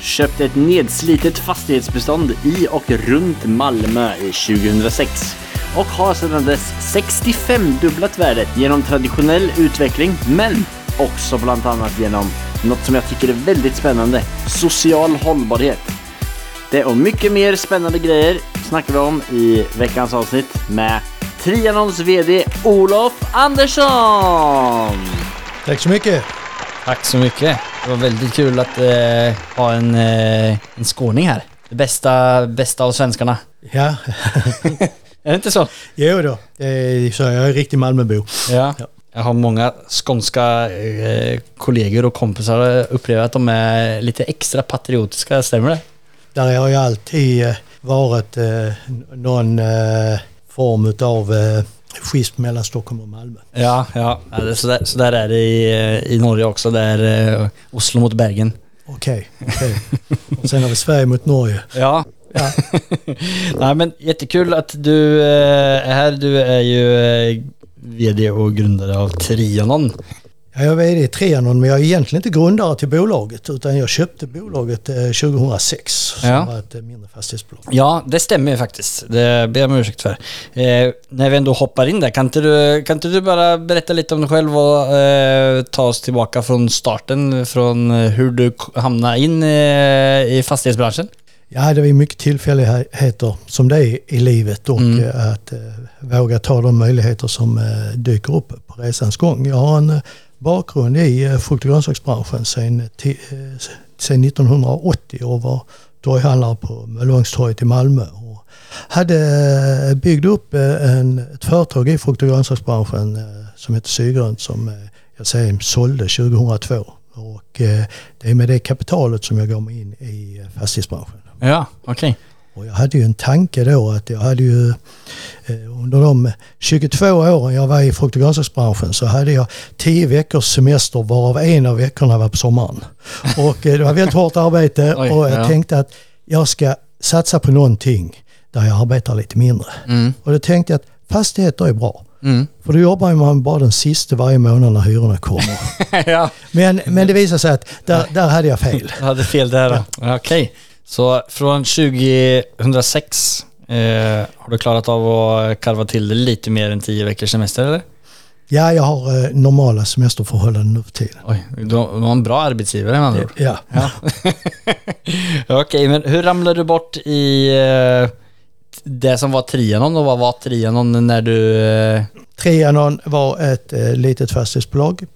köpte ett nedslitet fastighetsbestånd i och runt Malmö i 2006 och har sedan dess 65-dubblat värdet genom traditionell utveckling men också bland annat genom något som jag tycker är väldigt spännande, social hållbarhet. Det och mycket mer spännande grejer snackar vi om i veckans avsnitt med Trianons VD Olof Andersson! Tack så mycket. Tack så mycket. Det var väldigt kul att eh, ha en, eh, en skåning här. Det bästa, bästa av svenskarna. Ja, Är det inte så? jo då. Det är så. Jag är riktig Malmöbo. Ja. Ja. Jag har många skånska eh, kollegor och kompisar upplever att de är lite extra patriotiska. Stämmer det? Där har ju alltid eh, varit eh, någon eh, form av eh, schism mellan Stockholm och Malmö. Ja, ja. så, där, så där är det i, eh, i Norge också. Det är eh, Oslo mot Bergen. Okej, okej. Och sen har vi Sverige mot Norge. Ja. Ja. Nej men jättekul att du eh, är här. Du är ju VD och grundare av Trianon. Ja, Jag är VD i Trianon men jag är egentligen inte grundare till bolaget utan jag köpte bolaget eh, 2006 som Ja. var ett eh, mindre fastighetsbolag. Ja, det stämmer ju faktiskt. Det ber jag om ursäkt för. Eh, när vi ändå hoppar in där, kan inte, du, kan inte du bara berätta lite om dig själv och eh, ta oss tillbaka från starten, från eh, hur du hamnade in eh, i fastighetsbranschen? Ja, det är mycket tillfälligheter som det är i livet och Mm. eh, att eh, våga ta de möjligheter som eh, dyker upp på resans gång. Jag har en eh, bakgrund i eh, frukt och grönsaksbranschen sedan, eh, sedan 1980 och var torghandlare på Möllevångstorget i Malmö. Och hade eh, byggt upp en, ett företag i frukt och grönsaksbranschen som heter Sygrönt som jag säger sålde 2002. Och det är med det kapitalet som jag gav mig in i fastighetsbranschen. Ja, okej. Och jag hade ju en tanke då att jag hade ju eh, under de 22 åren jag var i frukt och grönsaksbranschen så hade jag 10 veckors semester varav en av veckorna var på sommaren. Och eh, det var väldigt hårt arbete och jag ja. tänkte att jag ska satsa på någonting där jag arbetar lite mindre. Mm. Och då tänkte jag att fastigheter är bra. Mm. För då jobbar man bara den sista varje månad när hyrorna kommer. ja, Men, men det visade sig att där, där hade jag fel. jag hade fel där då. Okej. Så från 2006 eh, har du klarat av att karva till det lite mer än 10 veckors semester eller? Ja, jag har eh, normala semesterförhållanden nu för tiden. Oj, du du har en bra arbetsgivare med andra ord. Ja. Ja. Okej, men hur ramlade du bort i eh, det som var Trianon och vad var Trianon när du... Eh, Trianon var ett eh, litet fastighetsbolag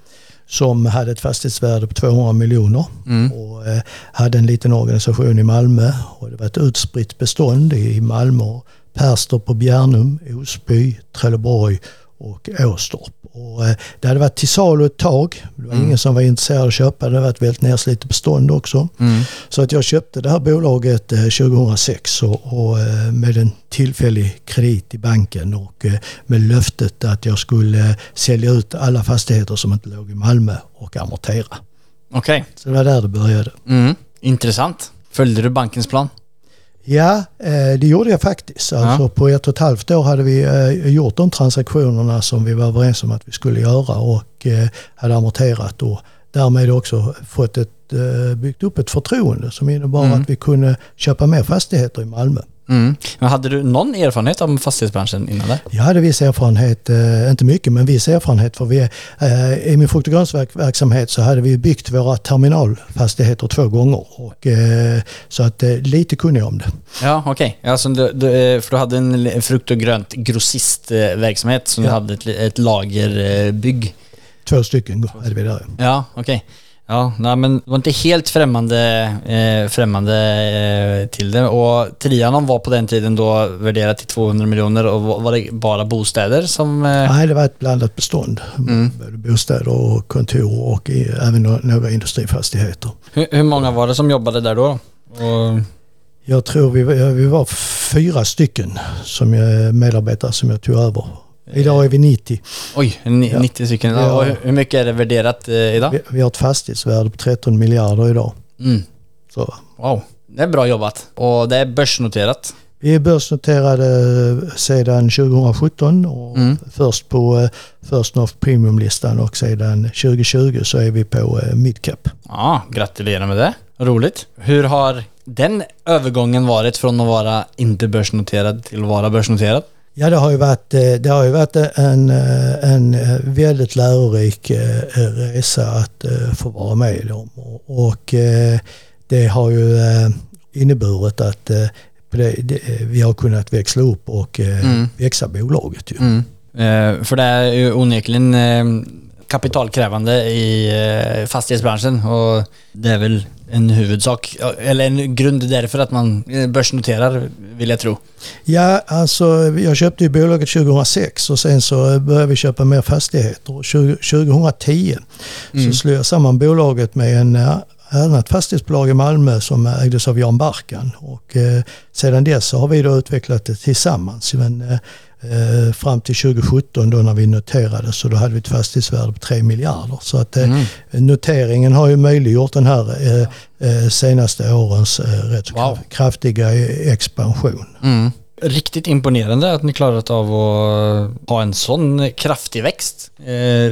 som hade ett fastighetsvärde på 200 miljoner mm. och eh, hade en liten organisation i Malmö. Och det var ett utspritt bestånd i Malmö, Perstorp och Bjärnum, Osby, Trelleborg och Åstorp. Och, eh, det hade varit till salu ett tag. Det var Mm. ingen som var intresserad av att köpa. Det var ett väldigt nedslitet bestånd också. Mm. Så att jag köpte det här bolaget eh, 2006 och, och eh, med en tillfällig kredit i banken och eh, med löftet att jag skulle eh, sälja ut alla fastigheter som inte låg i Malmö och amortera. Okej. Så det var där det började. Mm. Intressant. Följde du bankens plan? Ja, eh, det gjorde jag faktiskt. Alltså på ett och ett halvt år hade vi eh, gjort de transaktionerna som vi var överens om att vi skulle göra och eh, hade amorterat och därmed också fått ett, byggt upp ett förtroende som innebar Mm. att vi kunde köpa mer fastigheter i Malmö. Mm. Men hade du någon erfarenhet av fastighetsbranschen innan det? Jag hade viss erfarenhet, eh, inte mycket men viss erfarenhet för vi, eh, i min frukt och grönsaksverksamhet så hade vi byggt våra terminalfastigheter två gånger. Och, eh, så att eh, lite kunde jag om det. Ja, okej. Alltså, du, du, eh, för du hade en frukt och grönt grossistverksamhet som du Ja. hade ett, ett lagerbygg. Två stycken hade vi där. Ja, okej. Ja, nej, men det var inte helt främmande, eh, främmande eh, till det. Och Trianon var på den tiden då värderat till 200 miljoner och var det bara bostäder som... Eh, Nej, det var ett blandat bestånd. Mm. Bostäder och kontor och i, även nå- några industrifastigheter. hur, hur många var det som jobbade där då? Och, Jag tror vi, var- vi var fyra stycken som medarbetare som jag tog över. Idag är vi 90. Oj, ni- 90 stycken. Ja. Hur- mycket är det värderat eh, idag? Vi, vi har ett fastighetsvärde på 13 miljarder idag. Mm. Så Wow, det är bra jobbat. Och det är börsnoterat. vi är börsnoterade sedan 2017 och Mm. först på eh, First North Premium-listan och sedan 2020 så är vi på eh, Midcap. Ja, gratulerar med det. Roligt. Hur har den övergången varit från att vara inte börsnoterad till att vara börsnoterad? Ja, det har ju varit, eh, det har ju varit en, eh, en eh, väldigt lärorik resa att få vara med om. Och- det har ju inneburit att vi har kunnat växla upp och Mm. växa bolaget. Ju. Mm. För det är ju onekligen kapitalkrävande i fastighetsbranschen och det är väl en huvudsak, eller en grund därför att man eh, börsnoterar vill jag tro. Ja, alltså jag köpte ju bolaget 2006 och sen så började vi köpa mer fastigheter. Och 20, 2010 så slog jag samman bolaget med en eh, annat fastighetsbolag i Malmö som ägdes av Jan Barkan. Och eh, sedan dess så har vi då utvecklat det tillsammans. Men, eh, eh, fram till 2017 då när vi noterade så då hade vi ett fastighetsvärde på 3 miljarder. Så att eh, noteringen har ju möjliggjort den här eh, eh, senaste årens eh, rätt Wow. kraf- kraftiga eh, expansion. Mm. Riktigt imponerande att ni klarat av att ha en sån kraftig växt.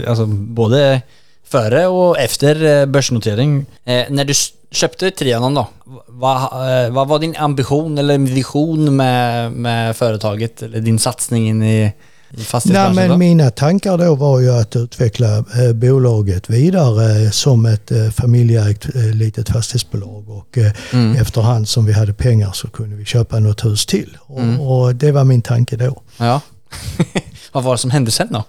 Alltså både före och efter eh, börsnotering. Eh, när du köpte Trianon då, vad, eh, vad var din ambition eller vision med, med företaget? Eller din satsning in i, i Nej, fastighetsbranschen? men då? mina tankar då var ju att utveckla eh, bolaget vidare eh, som ett eh, familjeägt eh, litet fastighetsbolag och eh, Mm. efterhand som vi hade pengar så kunde vi köpa något hus till. Och, Mm. och det var min tanke då. Ja. vad var det som hände sen då?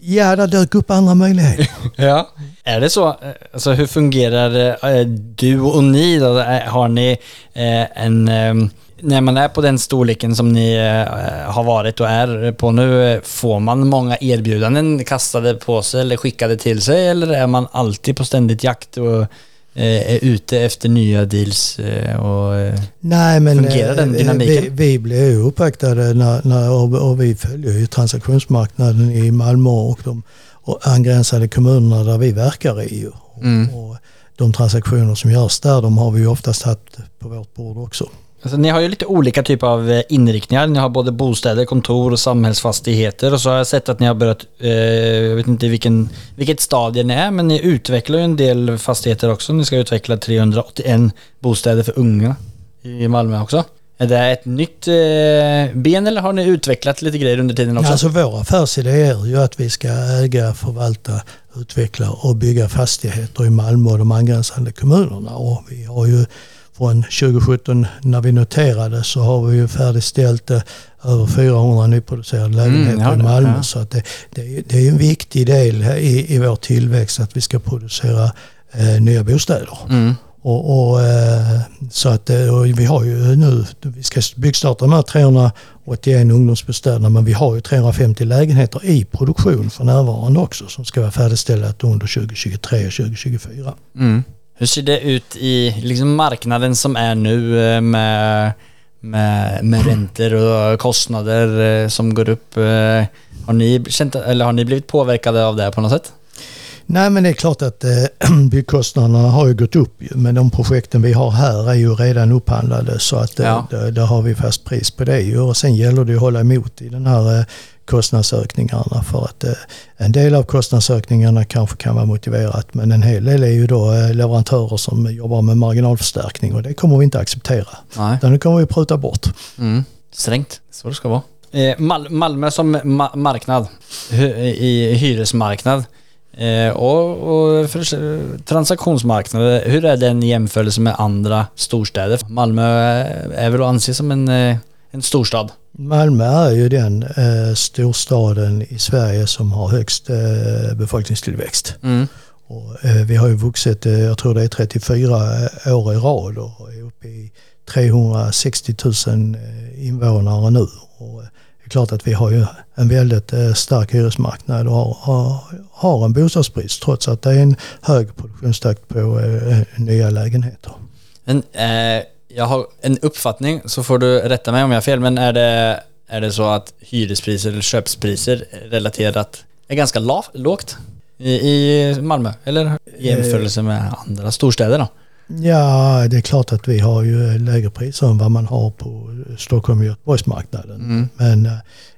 Ja, det dök upp andra möjligheter. Ja. Är det så? Alltså hur fungerar eh, du och ni då? Har ni eh, en... Eh, när man är på den storleken som ni eh, har varit och är på nu, får man många erbjudanden kastade på sig eller skickade till sig eller är man alltid på ständigt jakt och är ute efter nya deals eh, och... eh, Nej, men Fungerar den eh, dynamiken? vi, vi blev uppvaktade när, när, och, och vi följer ju transaktionsmarknaden i Malmö och de och angränsande kommunerna där vi verkar i. Mm. Och de transaktioner som görs där, de har vi ju oftast haft på vårt bord också. Alltså, ni har ju lite olika typer av eh, inriktningar. Ni har både bostäder, kontor och samhällsfastigheter. Och så har jag sett att ni har börjat, eh, jag vet inte vilken, vilket stadie ni är, men ni utvecklar ju en del fastigheter också. Ni ska utveckla 381 bostäder för unga i Malmö också. Är det ett nytt eh, ben eller har ni utvecklat lite grejer under tiden också? Alltså vår affärsidé är ju att vi ska äga, förvalta, utveckla och bygga fastigheter i Malmö och de angränsande kommunerna. Och vi har ju från 2017 när vi noterade så har vi ju färdigställt eh, över 400 nyproducerade lägenheter ja, i Malmö. ja. Så att det, det, är- det är en viktig del i, i vår tillväxt att vi ska producera eh, nya bostäder. Mm. Och, och, eh, så att eh, vi har ju nu, vi ska byggstarta de här 381 ungdomsbostäderna men vi har ju 350 lägenheter i produktion för närvarande också som ska vara färdigställda under 2023 och 2024. Mm. Hur ser det ut i liksom marknaden som är nu eh, med, med, med räntor och kostnader eh, som går upp? eh, Har ni, känt, eller har ni blivit påverkade av det på något sätt? Nej men det är klart att eh, byggkostnaderna har ju gått upp men de projekten vi har här är ju redan upphandlade så att Ja. där, där har vi fast pris på det och sen gäller det att hålla emot i den här kostnadsökningarna för att eh, en del av kostnadsökningarna kanske kan vara motiverat men en hel del är ju då eh, leverantörer som jobbar med marginalförstärkning och det kommer vi inte acceptera. Nej. Utan det kommer vi pruta bort. Mm. Strängt, så det ska vara. Eh, Mal- Malmö som ma- marknad, i hyresmarknad och, och för, transaktionsmarknad. Hur är den i jämförelse med andra storstäder? Malmö är väl att anse som en, en storstad? Malmö är ju den eh, storstaden i Sverige som har högst eh, befolkningstillväxt. Mm. Och, eh, vi har ju vuxit, eh, jag tror det är 34 år i rad och är uppe i 360 000 eh, invånare nu. Och eh, det är klart att vi har ju en väldigt eh, stark hyresmarknad och har, har, har en bostadsbrist trots att det är en hög produktionstakt på eh, nya lägenheter. Men, eh, jag har en uppfattning, så får du rätta mig om jag har fel, men är det, är det så att hyrespriser eller köpspriser relaterat är ganska lågt i, i Malmö? Eller i jämförelse med andra storstäder då? Ja, det är klart att vi har ju lägre priser än vad man har på Stockholm och Göteborgsmarknaden. Men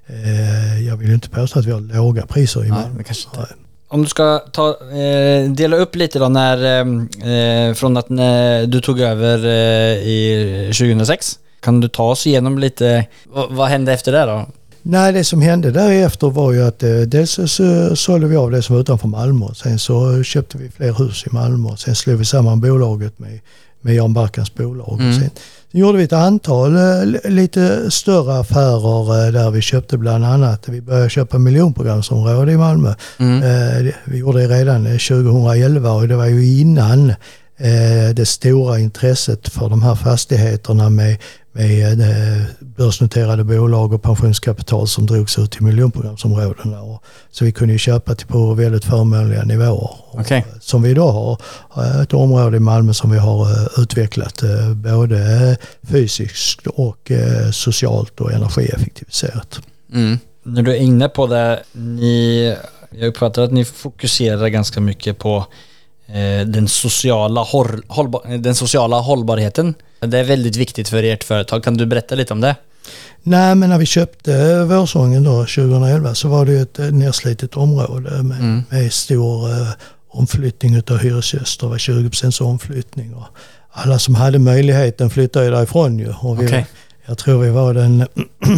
eh, jag vill inte påstå att vi har låga priser i Nej, Malmö. inte. Om du ska ta, eh, dela upp lite då när, eh, eh från att när du tog över eh, i 2006. Kan du ta oss igenom lite, vad, vad hände efter det då? Nej, det som hände därefter var ju att eh, dels så, så sålde vi av det som var utanför Malmö. Sen så köpte vi fler hus i Malmö. Sen slog vi samman bolaget med, med Jan Barkans bolag. Mm. Sen, sen gjorde vi ett antal eh, li- lite större affärer eh, där vi köpte bland annat, vi började köpa miljonprogramsområde i Malmö. Mm. Eh, Vi gjorde det redan eh, 2011 och det var ju innan det stora intresset för de här fastigheterna med, med eh, börsnoterade bolag och pensionskapital som drogs ut till miljonprogramsområdena. Och, så vi kunde ju köpa till på väldigt förmånliga nivåer. Okej. eh, Som vi idag har eh, ett område i Malmö som vi har utvecklat både fysiskt och socialt och energieffektiviserat. Mm. När du är inne på det, ni, jag uppfattar att ni fokuserar ganska mycket på den, sociala hor, hållba, den sociala hållbarheten. Det är väldigt viktigt för ert företag. Kan du berätta lite om det? Nej, men när vi köpte Vårsången då 2011 så var det ju ett eh, nerslitet område med, med stor eh, omflyttning av hyresgäster. Det var 20 omflyttning och alla som hade möjligheten flyttade ju därifrån ju. Och vi, Okej. Jag tror vi var den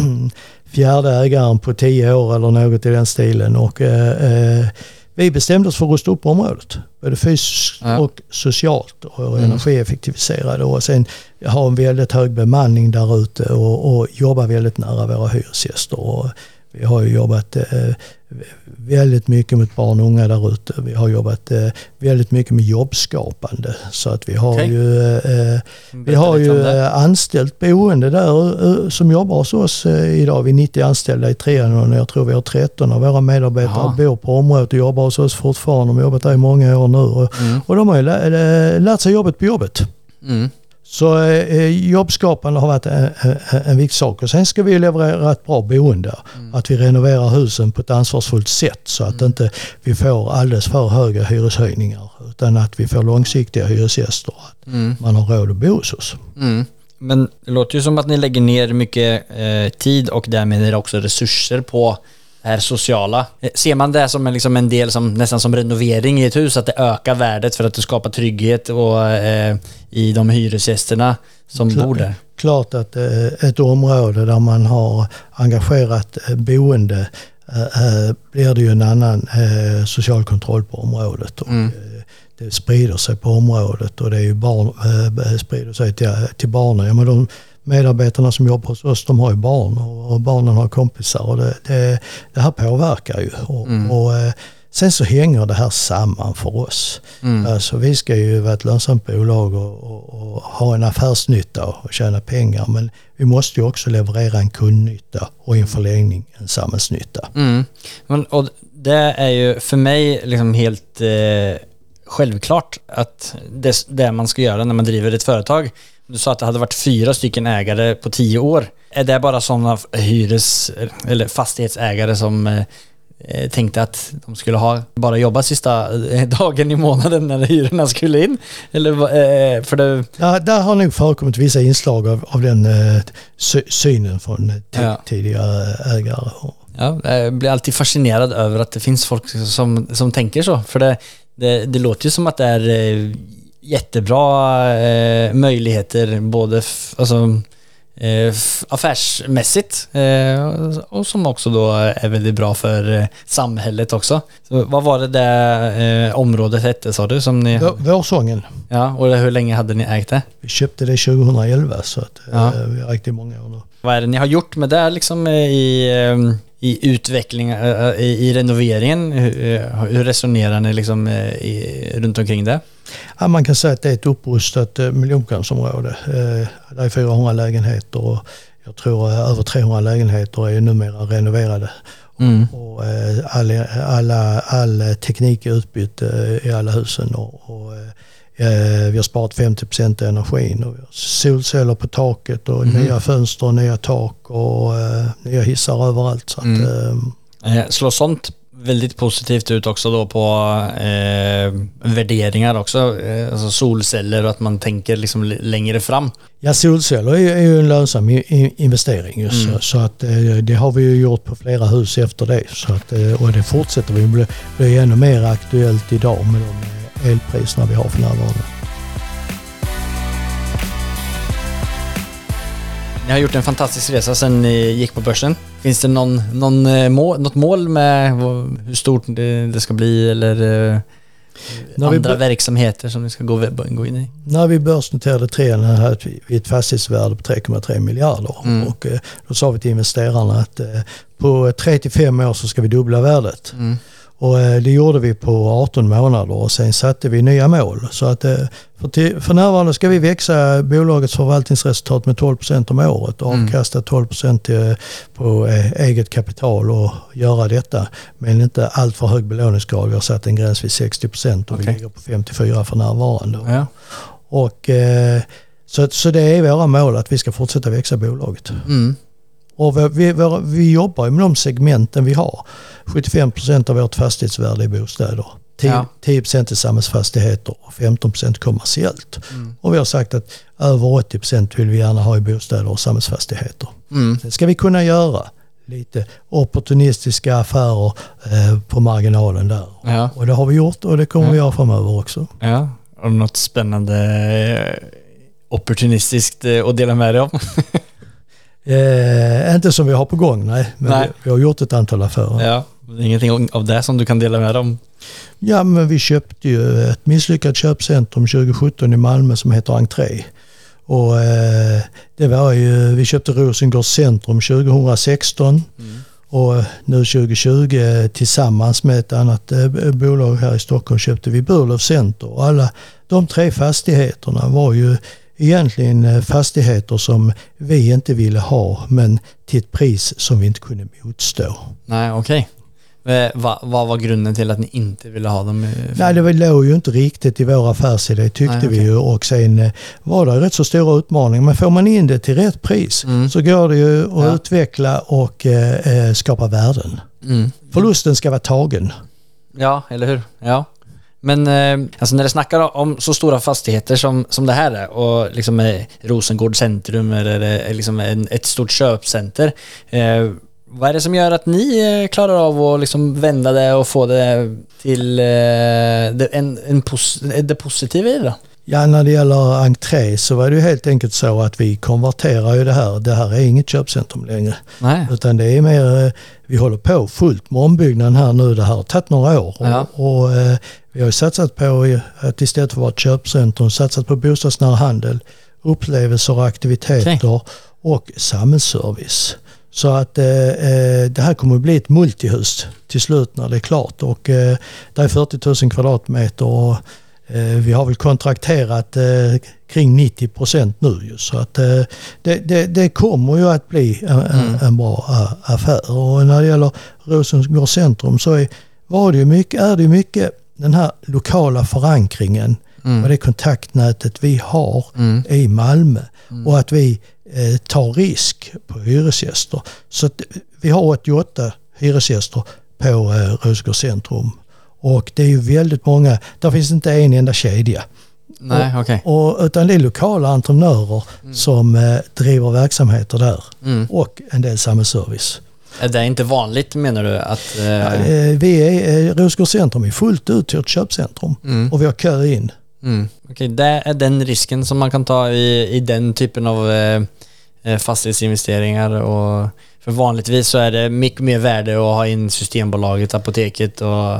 fjärde ägaren på tio år eller något i den stilen och eh, eh, vi bestämde oss för att rusta upp området. Både fysiskt Ja. och socialt och Mm. energieffektiviserade och sen ha en väldigt hög bemanning där ute och, och jobba väldigt nära våra hyresgäster. Och vi har ju jobbat eh, väldigt mycket mot barn och unga där ute. Vi har jobbat eh, väldigt mycket med jobbskapande så att vi har Okej. ju eh, vi Berätta har ju anställt boende där som jobbar hos oss idag. Vi är 90 anställda i Trianon och jag tror vi har 13 av våra medarbetare Jaha. bor på området och jobbar hos oss fortfarande. De har jobbat där i många år nu och, Mm. och de har ju lä- lä- lärt sig jobbet på jobbet. Mm. Så eh, jobbskapande har varit en, en, en viktig sak. Och sen ska vi leverera ett bra boende. Mm. Att vi renoverar husen på ett ansvarsfullt sätt så att inte vi får alldeles för höga hyreshöjningar. Utan att vi får långsiktiga hyresgäster. Att Mm. man har råd att bo hos oss. Mm. Men det låter ju som att ni lägger ner mycket eh, tid och därmed också resurser på här sociala. Eh, Ser man det som en, liksom en del som nästan som renovering i ett hus, att det ökar värdet för att det skapar trygghet och, eh, i de hyresgästerna som Klart. bor där? Klart att eh, ett område där man har engagerat eh, boende eh, eh, blir det ju en annan eh, social kontroll på området. Och, Mm. det sprider sig på området och det är ju barn, sprider sig till, till barnen. Ja, men de medarbetarna som jobbar hos oss de har ju barn och, barnen har kompisar och det, det, det här påverkar ju. Och, och, eh, sen så hänger det här samman för oss. Mm. Alltså, vi ska ju vara ett lönsamt bolag och, och, och ha en affärsnytta och tjäna pengar men vi måste ju också leverera en kundnytta och i en förlängning en samhällsnytta. Mm. Men, och det är ju för mig liksom helt eh, självklart att det det man ska göra när man driver ett företag. Du sa att det hade varit fyra stycken ägare på tio år. Är det bara sådana hyres eller fastighetsägare som eh, eh, tänkte att de skulle ha bara jobba sista eh, dagen i månaden när hyrorna skulle in? Eller för det... Där, där har nog förekommit vissa inslag av, av den sy synen från Ja. tidigare ägare. Ja, jag blir alltid fascinerad över att det finns folk som, som tänker så. För det, det, det låter ju som att det är jättebra eh, möjligheter både alltså, eh, affärsmässigt eh, och som också då är väldigt bra för eh, samhället också. Så vad var det där eh, området hette sa du? Som ni, Vår- Vårsången, ja, och hur länge hade ni ägt det? vi köpte det 2011 så att, eh, Ja. vi har ägt det i många år nu. Vad är det ni har gjort med det liksom eh, i, eh, i utveckling, eh, i, renoveringen? Hur, eh, hur resonerar ni liksom eh, i, runt omkring det? Ja, man kan säga att det är ett upprustat eh, miljonprogramsområde. Det är 400 lägenheter och jag tror över 300 lägenheter är numera renoverade. Mm. Och, all, alla, all teknik är utbytt i alla husen och, och vi har sparat 50 energin och vi har solceller på taket och Mhm. nya fönster nya tak och eh, nya hissar överallt. Så Mm. eh, Eh, Slår sånt väldigt positivt ut också då på eh, värderingar också? Eh, alltså solceller och att man tänker liksom längre fram. Ja, solceller är, ju- är ju en lönsam investering. Just, Mm. så, att, eh, det har vi ju gjort på flera hus efter det. Så att, eh, och det fortsätter vi. bli, bli ännu mer aktuellt idag med de eh, elpriserna vi har för närvarande. Ni har gjort en fantastisk resa sedan ni gick på börsen. Finns det någon, någon, eh, mål, något mål med hur stort det, ska bli eller eh, När andra verksamheter som ni ska gå, gå in i? När vi börsnoterade Trean hade vi ett fastighetsvärde på 3,3 miljarder. Mm. Och eh, då sa vi till investerarna att på 3 till 5 år så ska vi dubbla värdet. Mm. Och eh, det gjorde vi på 18 månader och sen satte vi nya mål. Så att eh, för, till, för närvarande ska vi växa bolagets förvaltningsresultat med 12% om året och Mm. avkasta 12 till, på eh, eget kapital och göra detta. Men inte allt för hög belåningsgrad. Vi har satt en gräns vid 60% och vi Okej. ligger på 54 för närvarande. Ja. Och, så, så det är våra mål att vi ska fortsätta växa bolaget. Mm. Och vi, vi, vi jobbar med de segmenten vi har. 75% av vårt fastighetsvärde är bostäder. 10, Ja. 10 är samhällsfastigheter och 15% kommersiellt. Mm. Och vi har sagt att över 80 vill vi gärna ha i bostäder och samhällsfastigheter. Mm. Sen ska vi kunna göra lite opportunistiska affärer eh, på marginalen där. Ja. Och det har vi gjort och det kommer Ja. vi göra framöver också. ja. Och något spännande eh, opportunistiskt eh, att dela med dig om? Eh, inte som vi har på gång, nej. Men Nej. Vi, vi har gjort ett antal affärer. ja. Ingenting av det som du kan dela med om? Ja, men vi köpte ju ett misslyckat köpcentrum 2017 i Malmö som heter Entré. Och eh, det var ju, vi köpte Rosengårds centrum 2016 och nu 2020 eh, tillsammans med ett annat eh, bolag här i Stockholm köpte vi Burlöv Center. Och alla de tre fastigheterna var ju egentligen eh, fastigheter som vi inte ville ha men till ett pris som vi inte kunde motstå. Nej, okej. Eh, va- Vad var grunden till att ni inte ville ha dem? eh, Nej, det låg ju inte riktigt i vår affärsidé tyckte Nej, okej. vi ju och sen eh, var det rätt så stora utmaningar. Men får man in det till rätt pris Mm. så går det ju att Ja. utveckla och eh, eh, skapa värden. Mm. Förlusten ska vara tagen. Ja, eller hur? Ja. Men eh, alltså när det snackar om så stora fastigheter som, som det här är och liksom Rosengård centrum eller liksom en, ett stort köpcenter. Eh, vad är det som gör att ni eh, klarar av att liksom vända det och få det till eh, det, en, en pos, det positiva i det? Ja, när det gäller entré så var det ju helt enkelt så att vi konverterar ju det här. Det här är inget köpcentrum längre. Nej. Utan det är mer, eh, vi håller på fullt med ombyggnaden här nu. Det här har tagit några år. Och, Ja. och eh, vi har satsat på att istället för att vara ett köpcentrum satsat på bostadsnära handel, upplevelser och aktiviteter och samhällsservice. Så att eh, eh, det här kommer att bli ett multihus till slut när det är klart. Och eh, det är 40 000 kvadratmeter och eh, vi har väl kontrakterat eh, kring 90 procent nu. Ju, så att eh, det, det, det kommer ju att bli en, en, en bra affär. Och när det gäller Rosengård centrum så är, var det mycket, är det mycket den här lokala förankringen och det kontaktnätet vi har Mm. i Malmö och att vi eh, tar risk på hyresgäster. Så vi har 88 hyresgäster på eh, Rosengård centrum och det är ju väldigt många, där finns inte en enda kedja. Nej, okej. Och, utan det är lokala entreprenörer som eh, driver verksamheter där Mm. och en del samhällsservice. Är det inte vanligt menar du att... Eh, Eh, vi är, eh, Rosengård centrum är fullt ut ett köpcentrum Mm. och vi har kö in. Mm. Okej, det är den risken som man kan ta i, i den typen av eh, eh, fastighetsinvesteringar och för vanligtvis så är det mycket mer värde att ha in Systembolaget, Apoteket och...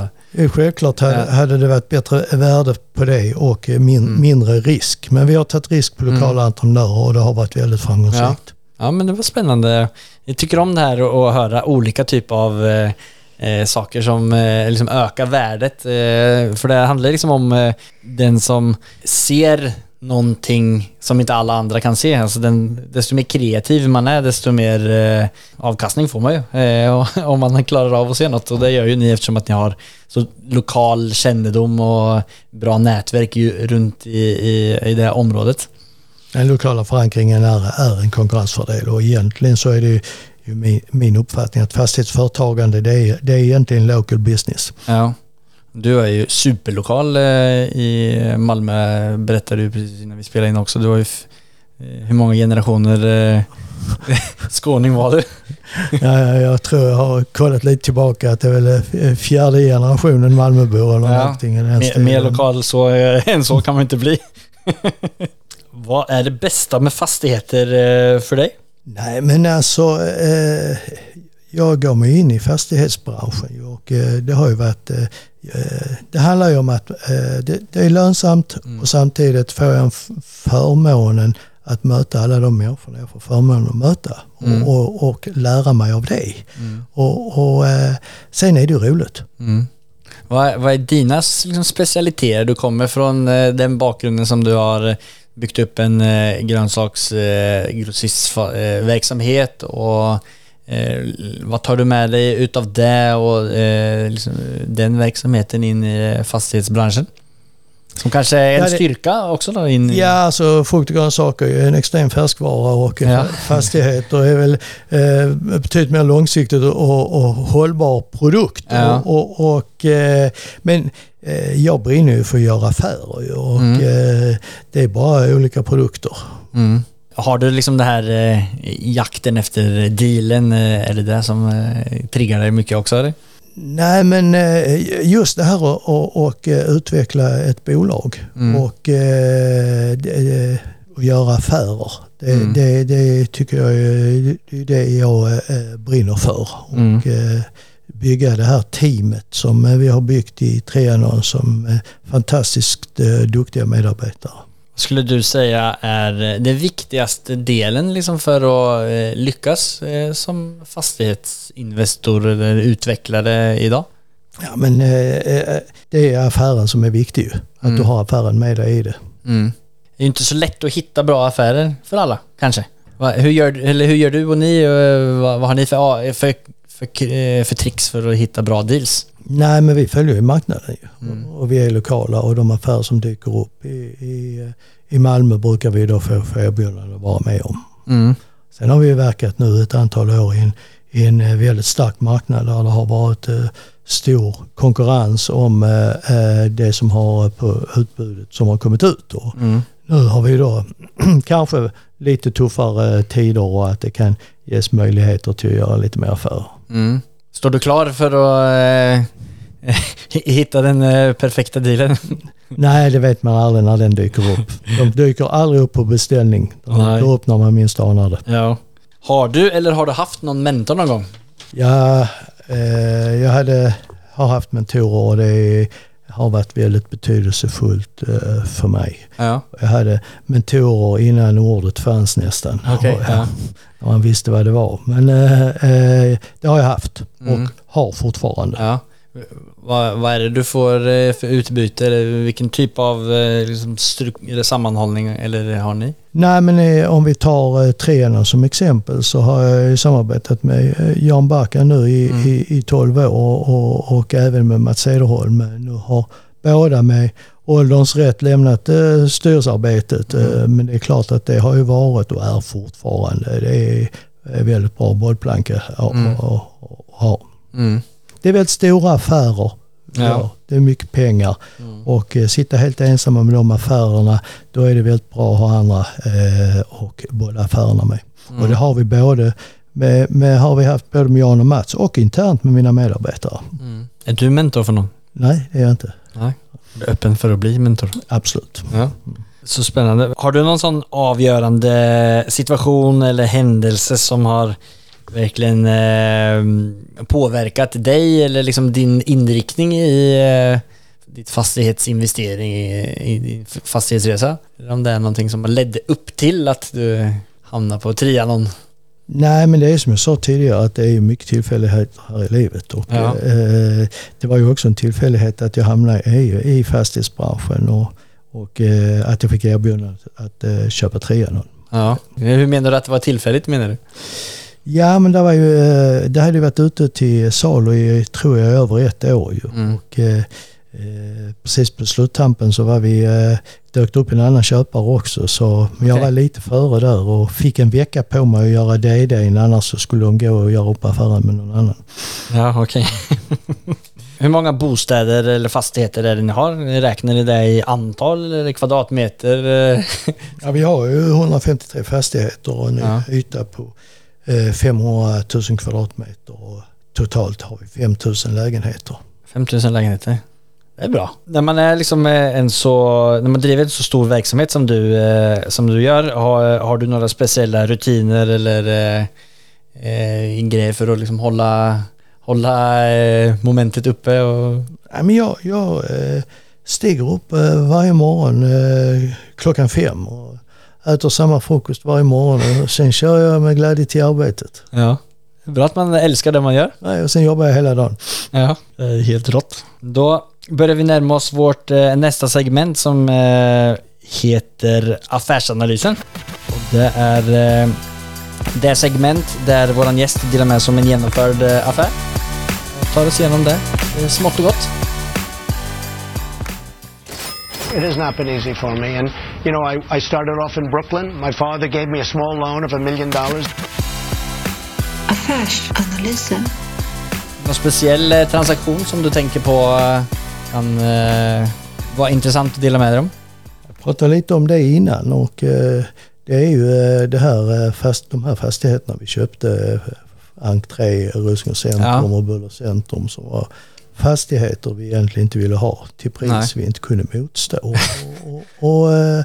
Självklart hade, Ja. hade det varit bättre värde på det och min, Mm. mindre risk. Men vi har tagit risk på lokala entreprenörer och det har varit väldigt framgångsrikt. Ja Ja men det var spännande. Jag tycker om det här och att höra olika typer av eh, eh, saker som eh, liksom ökar värdet. Eh, för det handlar liksom om eh, den som ser någonting som inte alla andra kan se. Alltså den, desto mer kreativ man är, desto mer eh, avkastning får man ju. Eh, om man klarar av att se något. Och det gör ju ni eftersom att ni har så lokal kännedom och bra nätverk ju, runt i, i, i det här området. Den lokala förankringen är, är en konkurrensfördel och egentligen så är det ju min, min uppfattning att fastighetsföretagande det är, det är egentligen local business. Ja. Du är ju superlokal eh, i Malmö, berättade du precis innan vi spelade in också. Du har ju eh, hur många generationer eh, skåning var du? Ja, jag tror jag har kollat lite tillbaka att det är väl fjärde generationen Malmöbor eller Ja, någonting Mer, mer lokal så, än så kan man inte bli. Vad är det bästa med fastigheter eh, för dig? Nej men alltså eh, jag gav mig in i fastighetsbranschen och eh, det har ju varit eh, eh, det handlar ju om att eh, det, det är lönsamt och samtidigt får jag förmånen att möta alla de människorna jag får förmånen att möta Mm. och, och, och lära mig av det. Och, och eh, sen är det ju roligt. Vad, är- vad är dina liksom, specialiteter? Du kommer från den bakgrunden som du har byggt upp en eh, grönsaksgrossistverksamhet eh, och eh, vad tar du med dig utav det och eh, liksom, den verksamheten in i eh, fastighetsbranschen? Som kanske är en Ja, det- styrka också då? In Ja, alltså frukt och grönsaker är en extrem färskvara och Ja. fastigheter är väl eh, betydligt mer långsiktigt och, och hållbar produkt. Ja. Och, och, och, eh, men eh, jag brinner ju för att göra affärer och Mm. eh, det är bara olika produkter. Mm. Har du liksom det här eh, jakten efter dealen, eh, är det det som eh, triggar dig mycket också? Eller? Nej men eh, just det här att eh, utveckla ett bolag Mm. och, eh, och göra affärer. Det, Mm. det, det tycker jag är det, jag eh, brinner för. Mm. Och eh, bygga det här teamet som eh, vi har byggt i Trianon som eh, fantastiskt eh, duktiga medarbetare. Skulle du säga är den viktigaste delen liksom för att eh, lyckas eh, som fastighetsinvestor eller utvecklare idag? Ja, men eh, eh, det är affären som är viktig ju. Att Mm. du har affären med dig i det. Det är ju inte så lätt att hitta bra affärer för alla, kanske. Hur, gör, eller hur gör du och ni? eh, Vad, har ni för, för, för, eh, för tricks för att hitta bra deals? Nej, men vi följer ju marknaden ju. Mm. Och vi är lokala och de affärer som dyker upp i, i, i Malmö brukar vi då få, få erbjudande att vara med om. Mm. Sen har vi verkat nu ett antal år i en, i en eh, väldigt stark marknad där det har varit eh, stor konkurrens om eh, eh, det som har på utbudet som har kommit ut. Och Mm. nu har vi då kanske lite tuffare tider och att det kan ges möjligheter till att göra lite mer affärer. Mm. Står du klar för att eh, hitta den eh, perfekta dealen? Nej, det vet man aldrig när den dyker upp. De dyker aldrig upp på beställning. De Nej. dyker upp när man minst anar det. Ja. Har du eller har du haft någon mentor någon gång? Ja, eh, jag hade, har haft mentorer och det har varit väldigt betydelsefullt eh, för mig. Ja. Jag hade mentorer innan ordet fanns nästan. Okej, Och, ja. Man visste vad det var. Men eh, eh, det har jag haft och Mm. har fortfarande. Ja. Vad, vad är det du får eh, för utbyte? Vilken typ av eh, liksom, eller sammanhållning eller har ni? Nej men eh, om vi tar eh, Trianon som exempel så har jag samarbetat med eh, Jan Backa nu i, Mm. i, i 12 år och, och även med Mats Cederholm. Nu har båda med ålderns rätt lämnat eh, styrelsearbetet Mm. eh, men det är klart att det har ju varit och är fortfarande. Det är, väldigt bra bollplanka att Mm. att ha. Mm. Det är väldigt stora affärer. Ja. Det är mycket pengar. Mm. Och eh, sitta helt ensamma med de affärerna, då är det väldigt bra att ha andra eh, och bolla affärerna med. Mm. Och det har vi både med, med, har vi haft både med Jan och Mats och internt med mina medarbetare. Mm. Är du mentor för någon? Nej, det är jag inte. Nej. Är öppen för att bli mentor? Absolut. Ja. Så spännande. Har du någon sån avgörande situation eller händelse som har verkligen eh, påverkat dig eller liksom din inriktning i eh, ditt fastighetsinvestering i, i din fastighetsresa? Eller om det är någonting som ledde upp till att du hamnar på Trianon? Nej, men det är som jag sa tidigare att det är mycket tillfälligheter här i livet. Och, Ja. eh, det var ju också en tillfällighet att jag hamnade i, i fastighetsbranschen och, och eh, att jag fick erbjudande att eh, köpa Trianon. Ja. Hur menar du att det var tillfälligt menar du? Ja men det var ju, eh, det hade ju varit ute till salu i, tror jag, över ett år ju. Mm. Och, eh, eh, precis på sluttampen så var vi, eh, dök upp en annan köpare också. Så men jag var lite före där och fick en vecka på mig att göra DD annars så skulle de gå och göra upp affären med någon annan. Ja, okej. Hur många bostäder eller fastigheter är det ni har? Räknar ni det i antal eller kvadratmeter? Ja, vi har ju 153 fastigheter och en Ja. yta på 500 000 kvadratmeter och totalt har vi 5 000 lägenheter. 5000 lägenheter. Det är bra. När man är liksom eh, en så, när man driver en så stor verksamhet som du, eh, som du gör, har, har du några speciella rutiner eller eh, eh, grejer för att liksom hålla, hålla eh, momentet uppe? Och, Ja, men jag jag eh, stiger upp eh, varje morgon eh, klockan fem och äter samma frukost varje morgon och sen kör jag med glädje till arbetet. ja. Bra att man älskar det man gör. Nej, och sen jobbar jag hela dagen. Ja, helt rått. Då börjar vi närma oss vårt eh, nästa segment som eh, heter Affärsanalysen. Och det är eh, det segment där våran gäst delar med sig om en genomförd affär. Jag tar oss igenom det eh, smått och gott. It has not been easy for me. And, you know, I, I started off in Brooklyn. My father gave me a small loan of a million dollars. Affärsanalysen. Någon speciell eh, transaktion som du tänker på eh, kan eh, vara intressant att dela med dig om? Jag pratade lite om det innan och eh, det är ju eh, det här, fast, de här fastigheterna vi köpte, Entré, Rosengårds centrum Ja. och Buller centrum som var fastigheter vi egentligen inte ville ha till pris Nej. vi inte kunde motstå. och, och, och eh,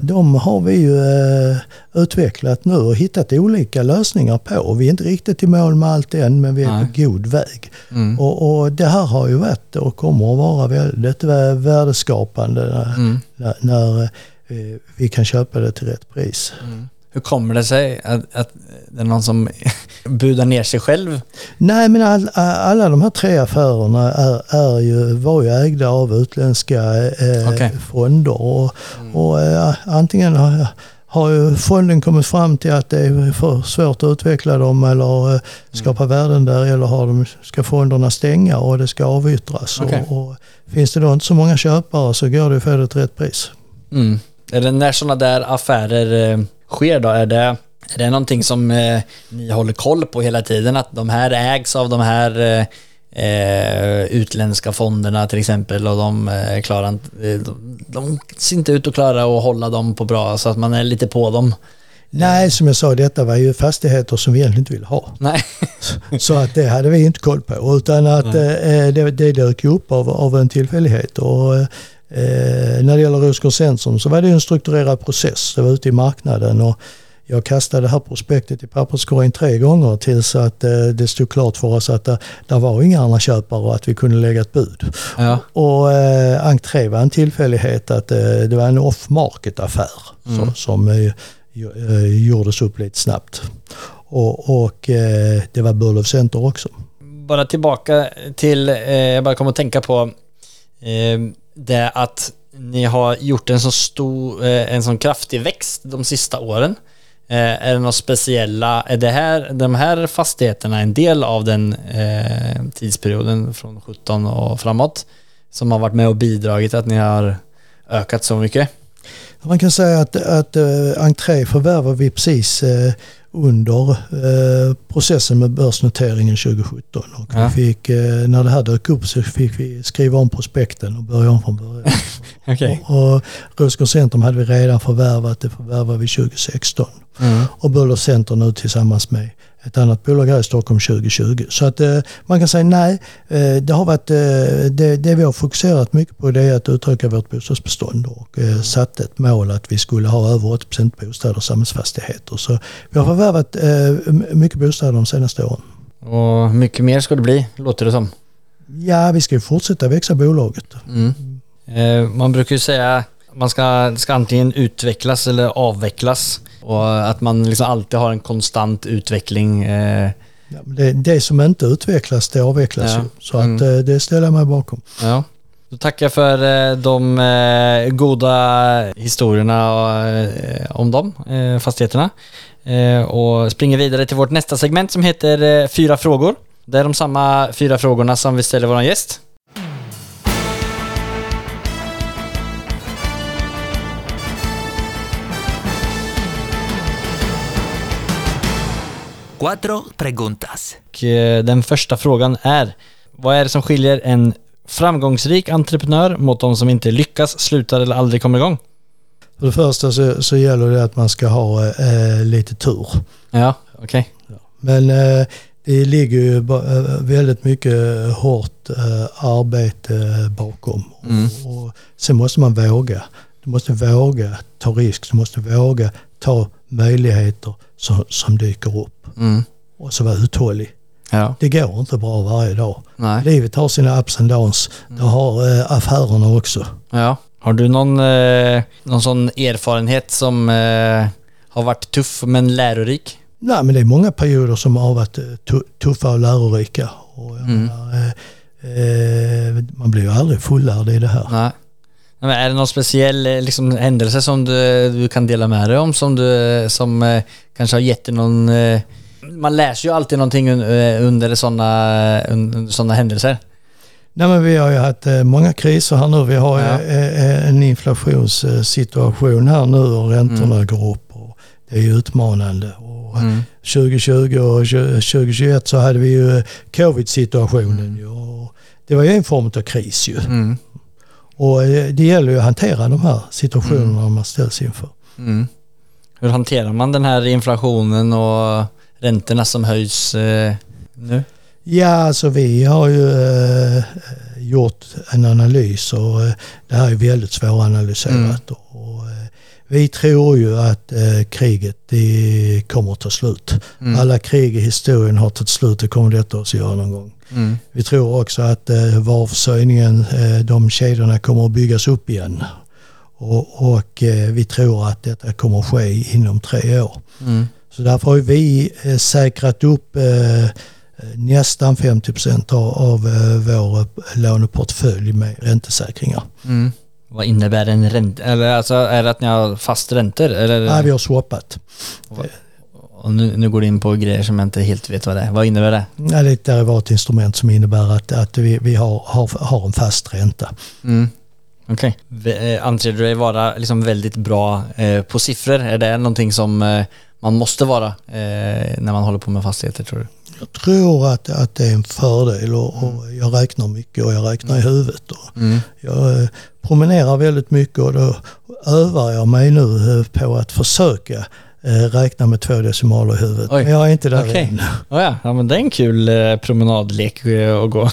de- har vi ju eh, utvecklat nu och hittat olika lösningar på. Vi är inte riktigt i mål med allt än men vi är Nej. på god väg. Mm. Och, och det här har ju varit och kommer att vara väldigt vä- värdeskapande när, Mm. när, när eh, vi kan köpa det till rätt pris. Hur kommer det sig att, att det är någon som budar ner sig själv? Nej men all, alla de här tre affärerna är, är ju, var ju ägda av utländska eh, Okej. fonder. Och, och eh, antingen har, har ju fonden kommit fram till att det är för svårt att utveckla dem eller eh, skapa värden där eller har de, ska fonderna stänga och det ska avyttras. Okej. Och, och finns det då inte så många köpare så går det ju för det till rätt pris. Mm. Är det när sådana där affärer eh, sker då? Är det, är det någonting som eh, ni håller koll på hela tiden? Att de här ägs av de här eh, eh, utländska fonderna till exempel och de eh, klarar eh, de, de ser inte ut att klara att hålla dem på bra så att man är lite på dem. Nej, som jag sa, detta var ju fastigheter som vi egentligen inte ville ha. Nej. Så att det hade vi inte koll på. Utan att eh, det, det dök upp av, av en tillfällighet. Och, eh, när det gäller Rosengårds centrum så var det en strukturerad process. Det var ute i marknaden och jag kastade det här prospektet i papperskorgen tre gånger tills att eh, det stod klart för oss att det, där var inga andra köpare och att vi kunde lägga ett bud. Ja. Och eh, entré var en tillfällighet att eh, det var en off-market affär som, som eh, eh, gjordes upp lite snabbt. Och, och eh, det var Burlöf Center också. bara tillbaka till, eh, jag bara kommer att tänka på eh, det att ni har gjort en så stor, eh, en sån kraftig växt de sista åren. Eh, är det något speciella, är det här, de här fastigheterna en del av den eh, tidsperioden från 17 och framåt som har varit med och bidragit att ni har ökat så mycket? Man kan säga att, att äh, entré förvärvade vi precis under eh, processen med börsnoteringen 2017. Och Ja. vi fick, eh, när det här dök upp så fick vi skriva om prospekten och börja om från början. Okej. och och Rosengårds Centrum hade vi redan förvärvat, det förvärvade vi 2016. Mm. och Buller Center nu tillsammans med ett annat bolag här i Stockholm 2020. Så att eh, man kan säga nej, eh, det har varit, eh, det, det vi har fokuserat mycket på det är att utöka vårt bostadsbestånd och eh, satt ett mål att vi skulle ha över 80% bostäder och samhällsfastigheter. Så vi har förvärvat eh, mycket bostäder de senaste åren. Och mycket mer ska det bli, låter det som. Ja, vi ska ju fortsätta växa bolaget. Mm. Eh, man brukar ju säga man ska, ska antingen utvecklas eller avvecklas. Och att man liksom alltid har en konstant utveckling. Eh, Ja, det, det som inte utvecklas, det avvecklas Ja. ju. Så att Mm. eh, det ställer jag mig bakom. ja. Då tackar jag för eh, de eh, goda historierna eh, om de fastigheterna. Och springer vidare till vårt nästa segment som heter Fyra frågor. Det är de samma fyra frågorna som vi ställer vår gäst. Cuatro preguntas. Och eh, den första frågan är, vad är det som skiljer en framgångsrik entreprenör mot de som inte lyckas, slutar eller aldrig kommer igång? För det första så, så gäller det att man ska ha eh, lite tur. Ja, okej. Men eh, det ligger ju eh, väldigt mycket hårt eh, arbete bakom. Mm. Och, och sen måste man våga. Du måste våga ta risk. Du måste våga ta möjligheter som, som dyker upp. Mm. Och så vara uthållig. Ja, Det går inte bra varje dag. nej. Livet har sina ups and downs. Det har eh, affärerna också. Ja. Har du någon, eh, någon sån erfarenhet som eh, har varit tuff men lärorik? Nej, men det är många perioder som har varit eh, tu- tuffa och lärorika. Och Mm. menar, eh, eh, man blir ju aldrig fullärd i det här. Nej. Men är det någon speciell eh, liksom, händelse som du, du kan dela med dig om som, du, som eh, kanske har gett dig någon... Eh, man läser ju alltid någonting un, eh, under sådana under såna händelser. Nej, men vi har ju haft eh, många kriser här nu. Vi har Ja. eh, en inflationssituation här nu och räntorna går upp. Och det är ju utmanande. Och Mm. 2020 och 2021 så hade vi ju covid-situationen. och Det var ju en form av kris ju. Mm. Och eh, det gäller ju att hantera de här situationerna man ställs inför. Mm. Hur hanterar man den här inflationen och räntorna som höjs eh, nu? Ja, alltså vi har ju eh, gjort en analys och eh, det här är väldigt svåranalyserat. Och, eh, vi tror ju att eh, kriget det kommer att ta slut. Mm. Alla krig i historien har tagit slut, det kommer detta också göra någon gång. Mm. Vi tror också att eh, varuförsörjningen, eh, de kedjorna kommer att byggas upp igen. Och, och eh, vi tror att detta kommer att ske inom tre år. Mm. Så därför har vi eh, säkrat upp eh, nästan 50 procent av, av eh, vår låneportfölj med räntesäkringar. Mm. Vad innebär en ränta? Eller alltså är det att ni har fast räntor? Eller? Nej, vi har swappat. Och nu, nu går du in på grejer som jag inte helt vet vad det är. Vad innebär det? Ja, det är ett derivatinstrument som innebär att, att vi, vi har, har, har en fast ränta. Mm. Okej. Okay. Anser du dig vara liksom väldigt bra eh, på siffror? Är det någonting som eh, man måste vara eh, när man håller på med fastigheter tror du? Jag tror att, att det är en fördel och, och jag räknar mycket och jag räknar i huvudet. Och Mm. jag eh, promenerar väldigt mycket och då övar jag mig nu eh, på att försöka eh, räkna med två decimaler i huvudet. Oj. Men jag är inte där Okej. än. Oh ja. ja, men det är en kul eh, promenadlek att gå.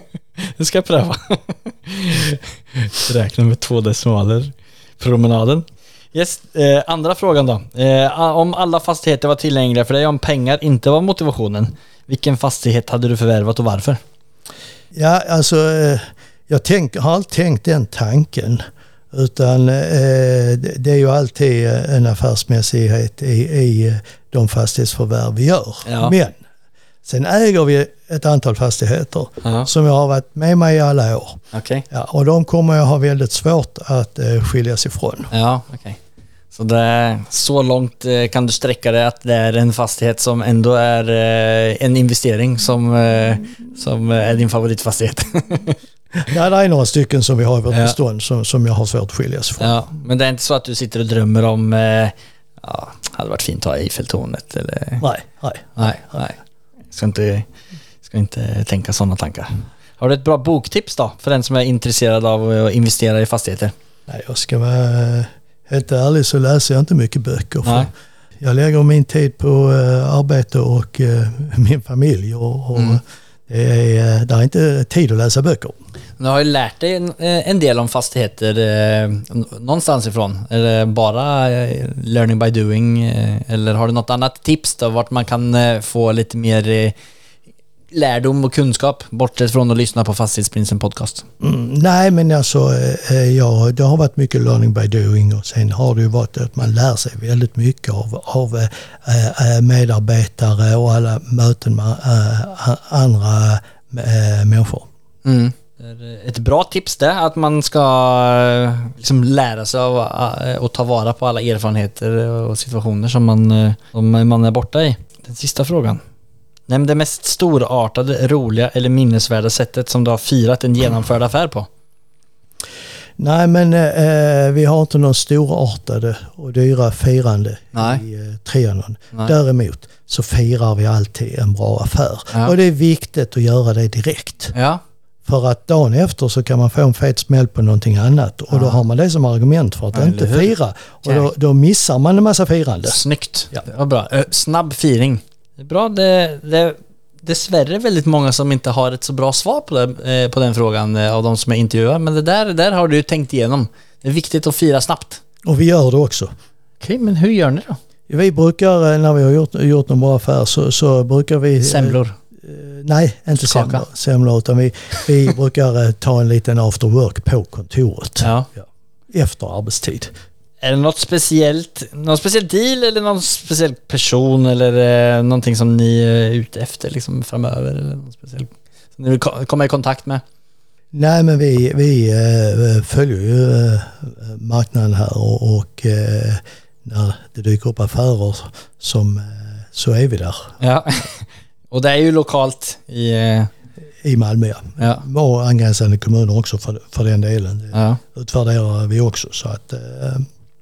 det ska jag pröva. Räkna med två decimaler. Promenaden. Yes, eh, andra frågan då. Eh, om alla fastigheter var tillgängliga för dig, om pengar inte var motivationen. Vilken fastighet hade du förvärvat och varför? Ja, alltså eh, jag tänk, har alltid tänkt den tanken. Utan eh, det är ju alltid eh, en affärsmässighet i, i eh, de fastighetsförvärv vi gör. Ja. Men sen äger vi ett antal fastigheter Ja. som jag har varit med mig i alla år. Okej. Ja, och de kommer jag ha väldigt svårt att eh, skiljas ifrån. Ja, okej. Så det, så långt eh, kan du sträcka det att det är en fastighet som ändå är en investering som, som är din favoritfastighet. Ja, det är några stycken som vi har i vårt Ja. bestånd som, som jag har svårt att skiljas ifrån. ja, men det är inte så att du sitter och drömmer om, eh, ja, hade varit fint att ha Eiffeltornet eller? Nej, nej. Nej, nej. Ska inte, ska inte tänka sådana tankar. Har du ett bra boktips då för den som är intresserad av att investera i fastigheter? Nej, jag ska vara helt ärlig så läser jag inte mycket böcker. För Nej. jag lägger min tid på eh, arbete och eh, min familj och, och Mm. det, är, eh, det är inte tid att läsa böcker. Du har ju lärt dig en, eh, en del om fastigheter eh, någonstans ifrån. Är det bara eh, learning by doing eller har du något annat tips då vart man kan få lite mer lärdom och kunskap bortsett från att lyssna på Fastighetsprinsen podcast? Mm, nej, men alltså ja, det har varit mycket learning by doing och sen har det ju varit att man lär sig väldigt mycket av, av medarbetare och alla möten med andra människor. Mm. Ett bra tips det, att man ska eh, liksom lära sig av eh, och ta vara på alla erfarenheter och situationer som man, eh, som man är borta i. Den sista frågan. Nämn det mest storartade, roliga eller minnesvärda sättet som du har firat en genomförd affär på. Nej men eh, vi har inte någon storartade och dyra firande Nej. i eh, Trianon. Nej. Däremot så firar vi alltid en bra affär. Ja. Och det är viktigt att göra det direkt. Ja, För att dagen efter så kan man få en fet smäll på någonting annat och då har man det som argument för att Ja, inte fira. Och då, då missar man en massa firande. snyggt. Ja. Det var bra. Ö, Snabb firing. Det är bra. Det, det, dessvärre väldigt många som inte har ett så bra svar på, det, eh, på den frågan eh, av de som jag intervjuar. Men det där, det där har du tänkt igenom. Det är viktigt att fira snabbt. Och vi gör det också. Okej, men hur gör ni då? Vi brukar, eh, när vi har gjort, gjort en bra affär så, så brukar vi... eh, Semlor? Eh, nej, inte Skaka. semlor, semlor utan vi, vi brukar eh, ta en liten after work på kontoret. Ja. Efter arbetstid. Är det något speciellt, någon speciell deal eller någon speciell person eller eh, någonting som ni är ute efter liksom framöver? Eller någon speciell, som ni vill ko- komma i kontakt med? Nej men vi, vi eh, följer ju eh, marknaden här och, och eh, när det dyker upp affärer som, så är vi där Ja. Och det är ju lokalt i... eh, i Malmö. Ja. Och angränsande kommuner också för, för den delen. Det ja. utvärderar vi också. Så att, eh,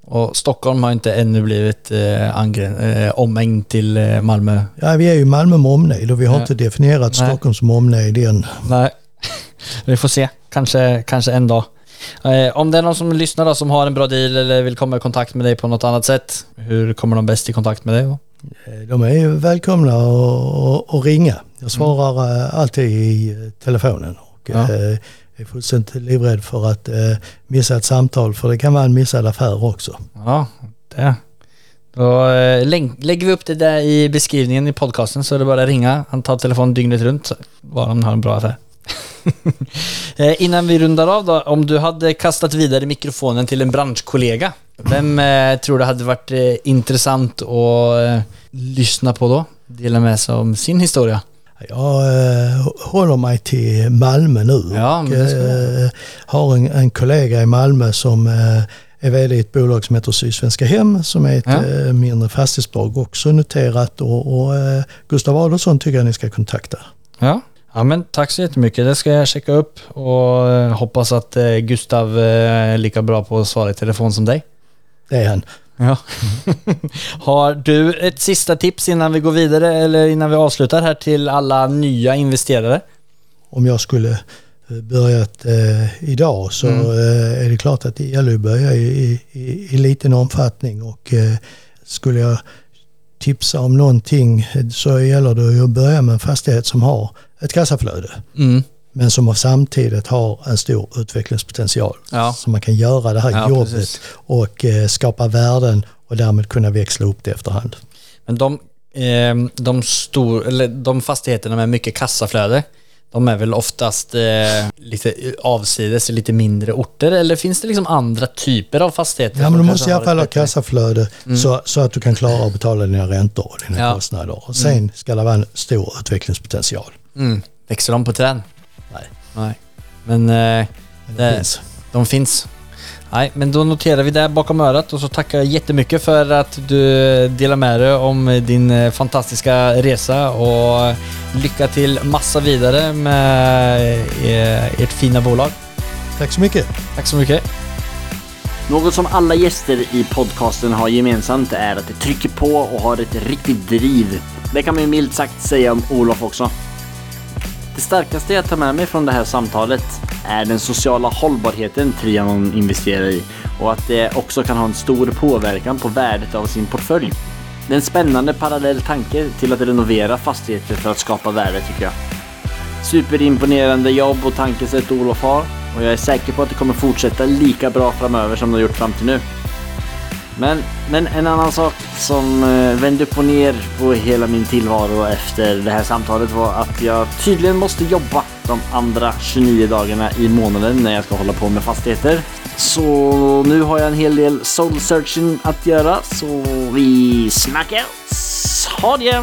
Och Stockholm har inte ännu blivit eh, angre- eh, omhängd till eh, Malmö. ja, vi är ju Malmö med omnejd och vi har Ja. inte definierat Nej. Stockholm som omnejd än. Nej. Vi får se. Kanske, kanske en dag. Eh, om det är någon som lyssnar då, som har en bra deal eller vill komma i kontakt med dig på något annat sätt. Hur kommer de bäst i kontakt med dig? då? Eh, De är välkomna att- ringa. Jag svarar eh, alltid i eh, telefonen och Ja. är fullständigt livrädd för att missa ett samtal för det kan vara en missad affär också. Ja, det. Då lägger vi upp det där i beskrivningen i podcasten så är det bara att ringa. Han tar telefon dygnet runt bara han har en bra affär. innan vi rundar av då, om du hade kastat vidare mikrofonen till en branschkollega, vem eh, tror du hade varit eh, intressant att eh, lyssna på då? Dela med sig om sin historia. Jag håller mig till Malmö nu Ja, och har en, en kollega i Malmö som är vd i ett bolag som heter Sydsvenska Hem som är ett Ja. mindre fastighetsbolag också noterat och, och Gustav Adolfsson tycker jag ni ska kontakta. Ja. Ja men tack så jättemycket. Det ska jag checka upp och hoppas att Gustav är lika bra på att svara i telefon som dig. Det är han. Ja. Har du ett sista tips innan vi går vidare eller innan vi avslutar här till alla nya investerare? om jag skulle eh, börjat eh, idag så Mm. eh, är det klart att det gäller att börja i, i, i liten omfattning och eh, skulle jag tipsa om någonting så gäller det att börja med en fastighet som har ett kassaflöde Mm. Men som samtidigt har en stor utvecklingspotential. Ja. Så man kan göra det här Ja, jobbet precis. och eh, skapa värden och därmed kunna växla upp det efterhand. Men de, eh, de, stor, eller de fastigheterna med mycket kassaflöde, de är väl oftast eh, lite avsides, lite mindre orter eller finns det liksom andra typer av fastigheter? Ja, men du måste i alla fall ha kassaflöde så, så att du kan klara att betala dina räntor och dina Ja. kostnader. Och sen ska det vara en stor utvecklingspotential. Mm. Växer de på träd? Nej. Men eh, det finns. De finns. Nej, men då noterar vi det bakom örat och så tackar jag jättemycket för att du delar med dig om din eh, fantastiska resa och lycka till massa vidare med eh, ert fina bolag. Tack så mycket. Tack så mycket. Något som alla gäster i podcasten har gemensamt är att de trycker på och har ett riktigt driv. Det kan man ju milt sagt säga om Olof också. Det starkaste jag tar med mig från det här samtalet är den sociala hållbarheten Trianon investerar i och att det också kan ha en stor påverkan på värdet av sin portfölj. Det är en spännande parallell tanke till att renovera fastigheter för att skapa värde tycker jag. Superimponerande jobb och tankesätt Olof har och jag är säker på att det kommer fortsätta lika bra framöver som det har gjort fram till nu. Men, men en annan sak som eh, vände upp och ner på hela min tillvaro efter det här samtalet var att jag tydligen måste jobba de andra 29 dagarna i månaden när jag ska hålla på med fastigheter. Så nu har jag en hel del soul searching att göra så vi snackas. Ha det!